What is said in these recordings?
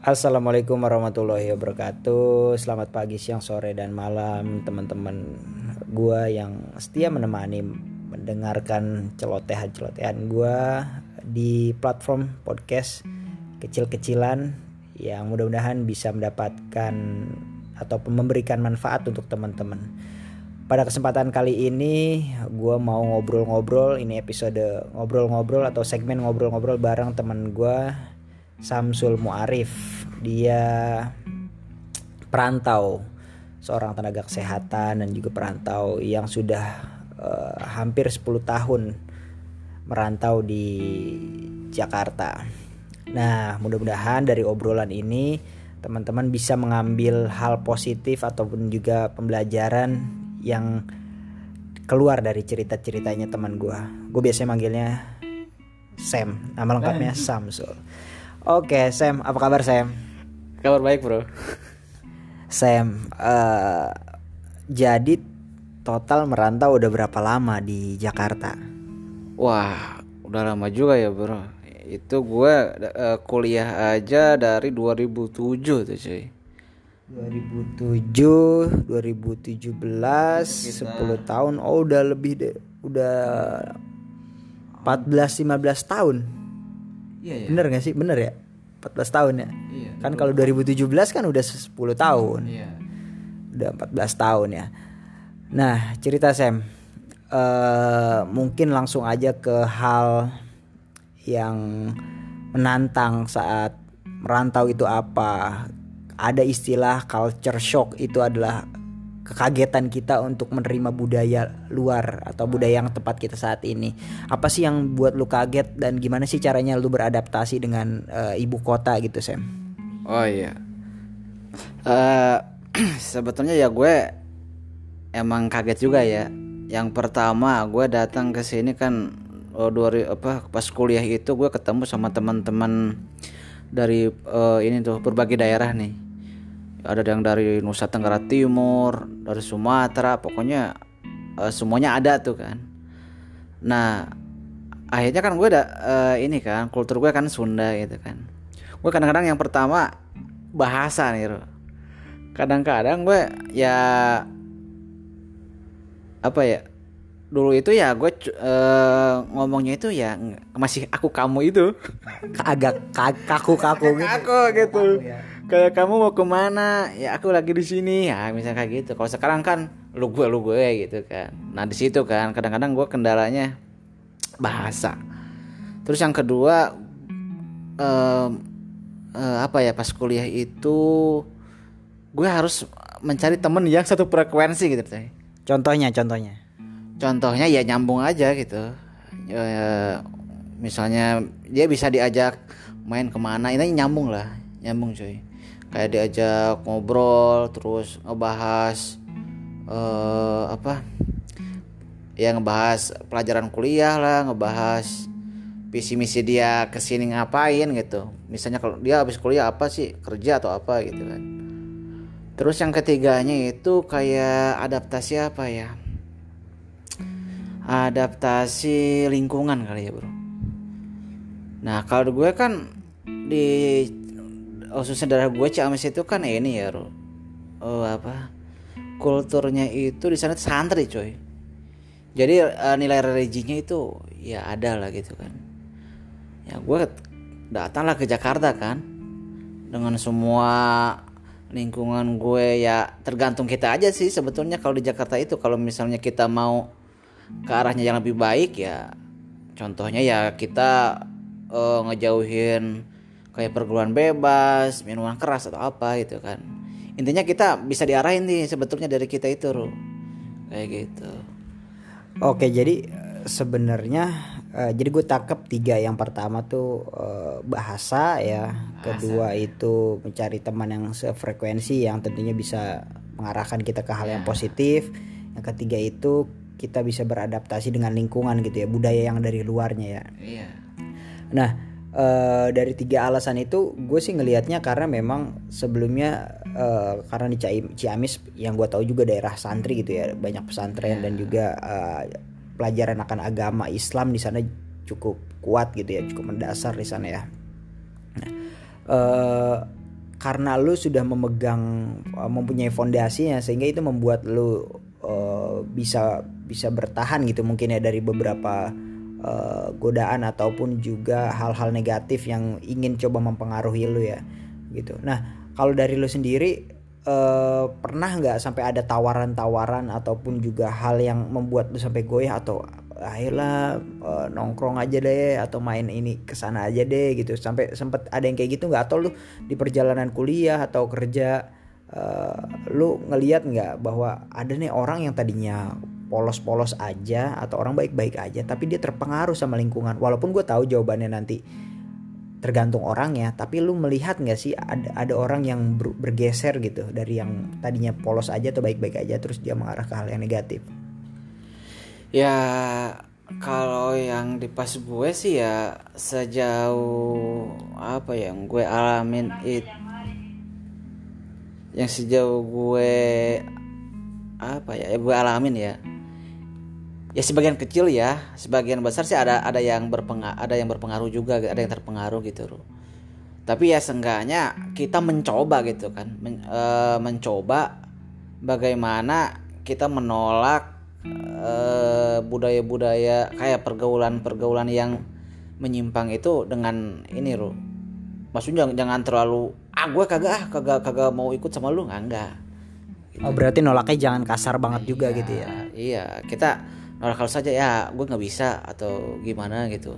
Assalamualaikum warahmatullahi wabarakatuh. Selamat pagi, siang, sore, dan malam Teman-teman gua yang setia menemani Mendengarkan celotehan-celotehan gua Di platform podcast kecil-kecilan Yang mudah-mudahan bisa mendapatkan Ataupun memberikan manfaat untuk teman-teman. Pada kesempatan kali ini gue mau ngobrol-ngobrol. Ini episode ngobrol-ngobrol atau segmen ngobrol-ngobrol bareng teman gue Samsul Muarif dia perantau seorang tenaga kesehatan dan juga perantau yang sudah uh, hampir 10 tahun merantau di Jakarta. Nah, mudah-mudahan dari obrolan ini teman-teman bisa mengambil hal positif ataupun juga pembelajaran yang keluar dari cerita-ceritanya teman gue. Gue biasanya manggilnya Sam, nama lengkapnya Samsul. Oke, Sam, apa kabar Sam? Kabar baik bro. Sam, uh, jadi total merantau udah berapa lama di Jakarta? Wah, udah lama juga ya bro. Itu gue uh, kuliah aja dari 2007 tuh cuy. 2007 2017 Kita... 10 tahun oh udah lebih deh udah 14 15 tahun iya, iya. bener gak sih? Bener ya? 14 tahun ya? Iya, kan kalau 2017 kan udah 10 tahun. Iya. udah 14 tahun ya. Nah cerita Sam. Uh, mungkin langsung aja ke hal yang menantang saat merantau itu apa. Ada istilah culture shock itu adalah kekagetan kita untuk menerima budaya luar atau budaya yang tepat kita saat ini. Apa sih yang buat lu kaget dan gimana sih caranya lu beradaptasi dengan uh, ibu kota gitu, Sam? Oh iya. Uh, sebetulnya ya gue emang kaget juga ya. Yang pertama gue datang ke sini kan oh, dua apa pas kuliah itu gue ketemu sama teman-teman dari uh, ini tuh berbagai daerah nih ada yang dari Nusa Tenggara Timur dari Sumatera pokoknya uh, semuanya ada tuh kan. Nah akhirnya kan gue ada uh, ini kan kultur gue kan Sunda gitu kan. Gue kadang-kadang yang pertama bahasa nih kadang-kadang gue ya apa ya dulu itu ya gue uh, ngomongnya itu ya masih aku kamu itu. Agak kaku kaku gitu. kaku gitu. Ya kayak kamu mau ke mana? Ya aku lagi di sini. Ya misalnya kayak gitu. Kalau sekarang kan lu gue lu gue gitu kan. Nah di situ kan kadang-kadang gue kendalanya bahasa. Terus yang kedua um, uh, apa ya pas kuliah itu gue harus mencari temen yang satu frekuensi gitu teh. Contohnya contohnya. Contohnya ya nyambung aja gitu. Ya, misalnya dia bisa diajak main ke mana ini nyambung lah. Nyambung cuy kayak diajak ngobrol terus ngebahas uh, apa? Ya ngebahas pelajaran kuliah lah ngebahas visi misi dia ke sini ngapain gitu. Misalnya kalau dia habis kuliah apa sih? Kerja atau apa gitu kan. Terus yang ketiganya itu kayak adaptasi apa ya? Adaptasi lingkungan kali ya bro. Nah kalau gue kan di khususnya daerah gue Ciamis itu kan ini ya oh apa? Kulturnya itu di sana santri coy. Jadi uh, nilai religinya itu ya ada lah gitu kan. Ya gue datang lah ke Jakarta kan. Dengan semua lingkungan gue ya tergantung kita aja sih sebetulnya kalau di Jakarta itu. Kalau misalnya kita mau ke arahnya yang lebih baik ya contohnya ya kita uh, ngejauhin kayak perguruan bebas, minuman keras atau apa gitu kan. Intinya kita bisa diarahin nih sebetulnya dari kita itu, Ru. Kayak gitu. Oke, jadi eh, sebenarnya uh, jadi gue tangkap tiga yang pertama tuh uh, bahasa ya bahasa. kedua itu mencari teman yang sefrekuensi yang tentunya bisa mengarahkan kita ke hal yang ya. positif yang ketiga itu kita bisa beradaptasi dengan lingkungan gitu ya budaya yang dari luarnya ya iya nah uh, dari tiga alasan itu gue sih ngelihatnya karena memang sebelumnya uh, karena di Ciamis yang gue tahu juga daerah santri gitu ya banyak pesantren dan juga uh, pelajaran akan agama Islam di sana cukup kuat gitu ya cukup mendasar di sana ya. Nah, uh, karena lu sudah memegang uh, mempunyai fondasinya sehingga itu membuat lu uh, bisa bisa bertahan gitu mungkin ya dari beberapa uh, godaan ataupun juga hal-hal negatif yang ingin coba mempengaruhi lu ya gitu. Nah kalau dari lu sendiri uh, pernah nggak sampai ada tawaran-tawaran ataupun juga hal yang membuat lu sampai goyah atau ayolah uh, nongkrong aja deh atau main ini ke sana aja deh gitu sampai sempet ada yang kayak gitu nggak atau lu di perjalanan kuliah atau kerja uh, lu ngeliat nggak bahwa ada nih orang yang tadinya polos-polos aja atau orang baik-baik aja tapi dia terpengaruh sama lingkungan. Walaupun gue tahu jawabannya nanti tergantung orang ya tapi lu melihat nggak sih ada ada orang yang ber, bergeser gitu? Dari yang tadinya polos aja atau baik-baik aja terus dia mengarah ke hal yang negatif. Ya kalau yang di pas gue sih ya sejauh apa ya yang gue alamin it yang sejauh gue apa ya gue alamin ya ya sebagian kecil ya sebagian besar sih ada ada yang berpengaruh ada yang berpengaruh juga ada yang terpengaruh gitu loh tapi ya seenggaknya kita mencoba gitu kan Men, e, mencoba bagaimana kita menolak Eh, budaya-budaya kayak pergaulan-pergaulan yang menyimpang itu dengan ini loh maksudnya jangan, jangan terlalu ah gue kagak ah kagak kagak mau ikut sama lu. Nggak enggak gitu. oh berarti nolaknya jangan kasar banget iya, juga gitu ya? iya kita nolak kalau saja ya gue nggak bisa atau gimana gitu.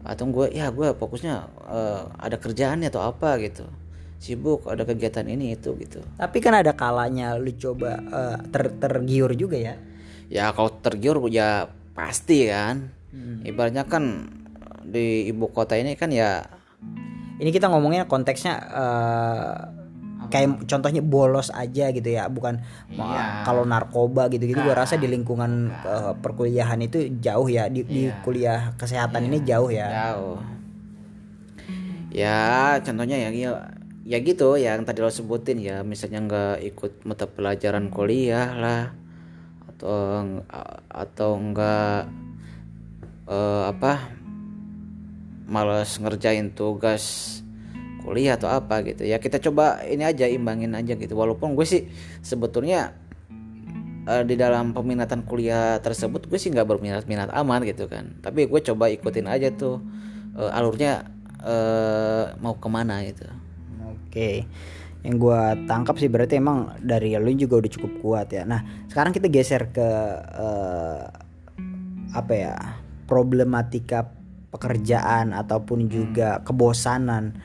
Atau gue ya gue fokusnya uh, ada kerjaan atau apa gitu. Sibuk ada kegiatan ini itu gitu. Tapi kan ada kalanya lu coba uh, ter tergiur juga ya? Ya kalau tergiur ya pasti kan. Hmm. ibaratnya kan di ibu kota ini kan ya ini kita ngomongnya konteksnya uh, kayak contohnya bolos aja gitu ya bukan iya. kalau narkoba gitu gitu gue rasa di lingkungan uh, perkuliahan itu jauh ya di, iya. di kuliah kesehatan iya. ini jauh ya jauh ya contohnya ya ya gitu yang tadi lo sebutin ya misalnya nggak ikut mata pelajaran kuliah lah atau atau enggak uh, apa malas ngerjain tugas kuliah atau apa gitu. Ya kita coba ini aja imbangin aja gitu. Walaupun gue sih sebetulnya uh, di dalam peminatan kuliah tersebut gue sih nggak berminat-minat aman gitu kan. Tapi gue coba ikutin aja tuh uh, alurnya uh, mau ke mana gitu. Oke. Okay yang gue tangkap sih berarti emang dari lu juga udah cukup kuat ya. Nah sekarang kita geser ke uh, apa ya problematika pekerjaan ataupun juga kebosanan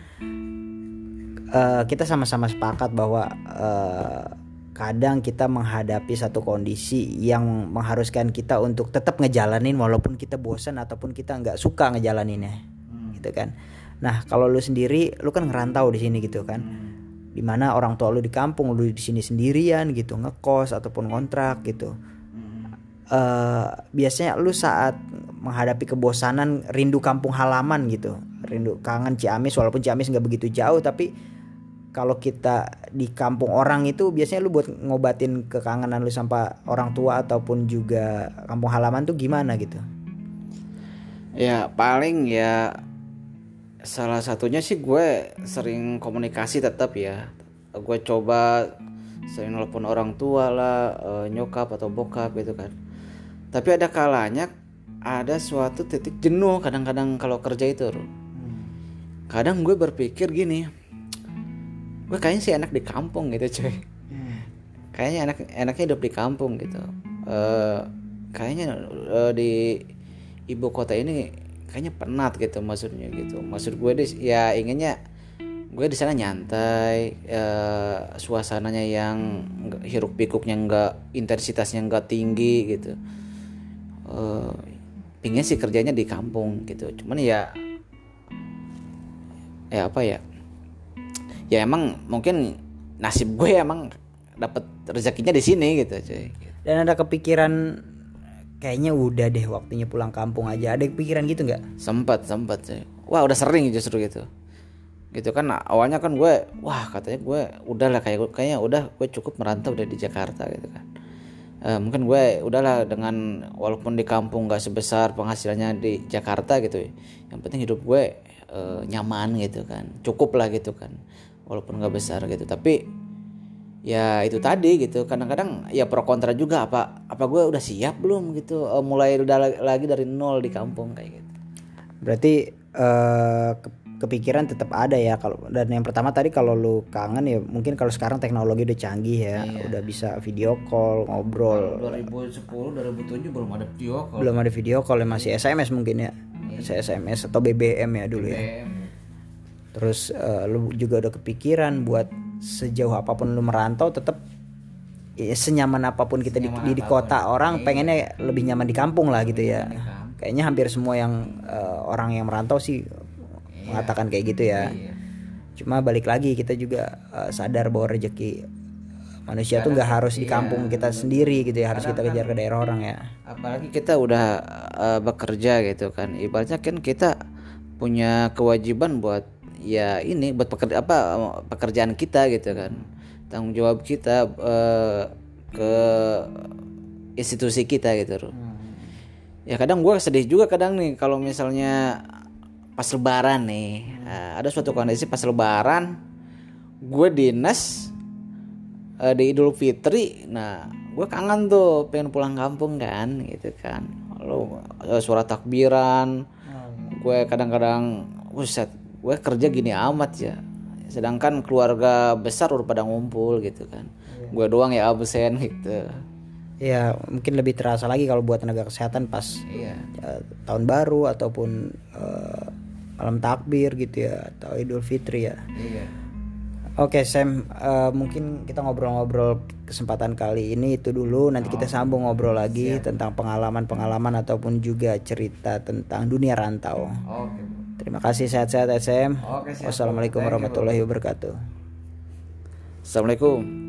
uh, kita sama-sama sepakat bahwa uh, kadang kita menghadapi satu kondisi yang mengharuskan kita untuk tetap ngejalanin walaupun kita bosan ataupun kita nggak suka ngejalaninnya hmm. gitu kan. Nah kalau lu sendiri lu kan ngerantau di sini gitu kan. Hmm. Di mana orang tua lu di kampung lu di sini sendirian gitu ngekos ataupun kontrak gitu. Uh, biasanya lu saat menghadapi kebosanan rindu kampung halaman gitu. Rindu kangen Ciamis walaupun Ciamis nggak begitu jauh tapi kalau kita di kampung orang itu biasanya lu buat ngobatin kekangenan lu sampai orang tua ataupun juga kampung halaman tuh gimana gitu? Ya paling ya salah satunya sih gue sering komunikasi tetap ya. Gue coba sering nelpon orang tua lah uh, nyokap atau bokap gitu kan. Tapi ada kalanya ada suatu titik jenuh kadang-kadang kalau kerja itu kadang gue berpikir gini gue kayaknya sih enak di kampung gitu cuy. Kayaknya enak enaknya hidup di kampung gitu. Uh, kayaknya uh, di ibu kota ini kayaknya penat gitu maksudnya gitu. Maksud gue deh ya inginnya gue di sana nyantai uh, suasananya yang hiruk pikuknya enggak intensitasnya enggak tinggi gitu. Uh, pingin sih kerjanya di kampung gitu. Cuman ya ya apa ya ya emang mungkin nasib gue emang dapat rezekinya di sini gitu cuy. Dan ada kepikiran kayaknya udah deh waktunya pulang kampung aja. Ada pikiran gitu nggak? Sempat sempat sih wah udah sering justru gitu. Gitu kan awalnya kan gue wah katanya gue udah lah kayak kayaknya udah gue cukup merantau udah di Jakarta gitu kan. E, mungkin gue udahlah dengan walaupun di kampung nggak sebesar penghasilannya di Jakarta gitu yang penting hidup gue e, nyaman gitu kan. Cukup lah gitu kan walaupun nggak besar gitu. Tapi ya itu tadi gitu. Kadang-kadang ya pro kontra juga. Apa apa gue udah siap belum gitu? Uh, mulai udah lagi dari nol di kampung kayak gitu. Berarti uh, kepikiran tetap ada ya kalau dan yang pertama tadi kalau lu kangen ya mungkin kalau sekarang teknologi udah canggih ya. Iya. udah bisa video call ngobrol. 2010 2007 belum ada video call. Belum ada video call ya masih SMS mungkin ya. Iya. SMS atau BBM ya dulu BBM. ya terus uh, lu juga udah kepikiran buat sejauh apa pun lu merantau tetap ya, senyaman apa pun kita di, di, di kota orang iya. pengennya lebih nyaman di kampung lah gitu ya. Kayaknya hampir semua yang uh, orang yang merantau sih mengatakan kayak gitu ya. Iya. cuma balik lagi kita juga uh, sadar bahwa rezeki manusia Kadang, tuh nggak harus iya, di kampung kita sendiri gitu ya. Harus kita kejar ke daerah orang ya. apalagi kita udah uh, bekerja gitu kan. Ibaratnya kan kita punya kewajiban buat ya ini buat pekerja apa pekerjaan kita gitu kan. Tanggung jawab kita uh, ke institusi kita gitu hmm. ya kadang gue sedih juga kadang nih kalau misalnya pas lebaran nih. Uh, ada suatu kondisi pas lebaran gue dinas uh, di Idul Fitri. Nah gue kangen tuh pengen pulang kampung kan gitu kan. Lo uh, suara takbiran. Gue kadang-kadang buset gue kerja gini amat ya sedangkan keluarga besar udah pada ngumpul gitu kan yeah. gue doang ya absen gitu ya mungkin lebih terasa lagi kalau buat tenaga kesehatan pas yeah. ya, tahun baru ataupun uh, malam takbir gitu ya atau Idul Fitri ya. Iya. Oke Sam, uh, mungkin kita ngobrol-ngobrol kesempatan kali ini itu dulu. Nanti kita oh. sambung ngobrol lagi Siap. tentang pengalaman-pengalaman ataupun juga cerita tentang dunia rantau. Oke. Terima kasih sehat-sehat SM. Oke, Wassalamualaikum warahmatullahi wabarakatuh. Assalamualaikum.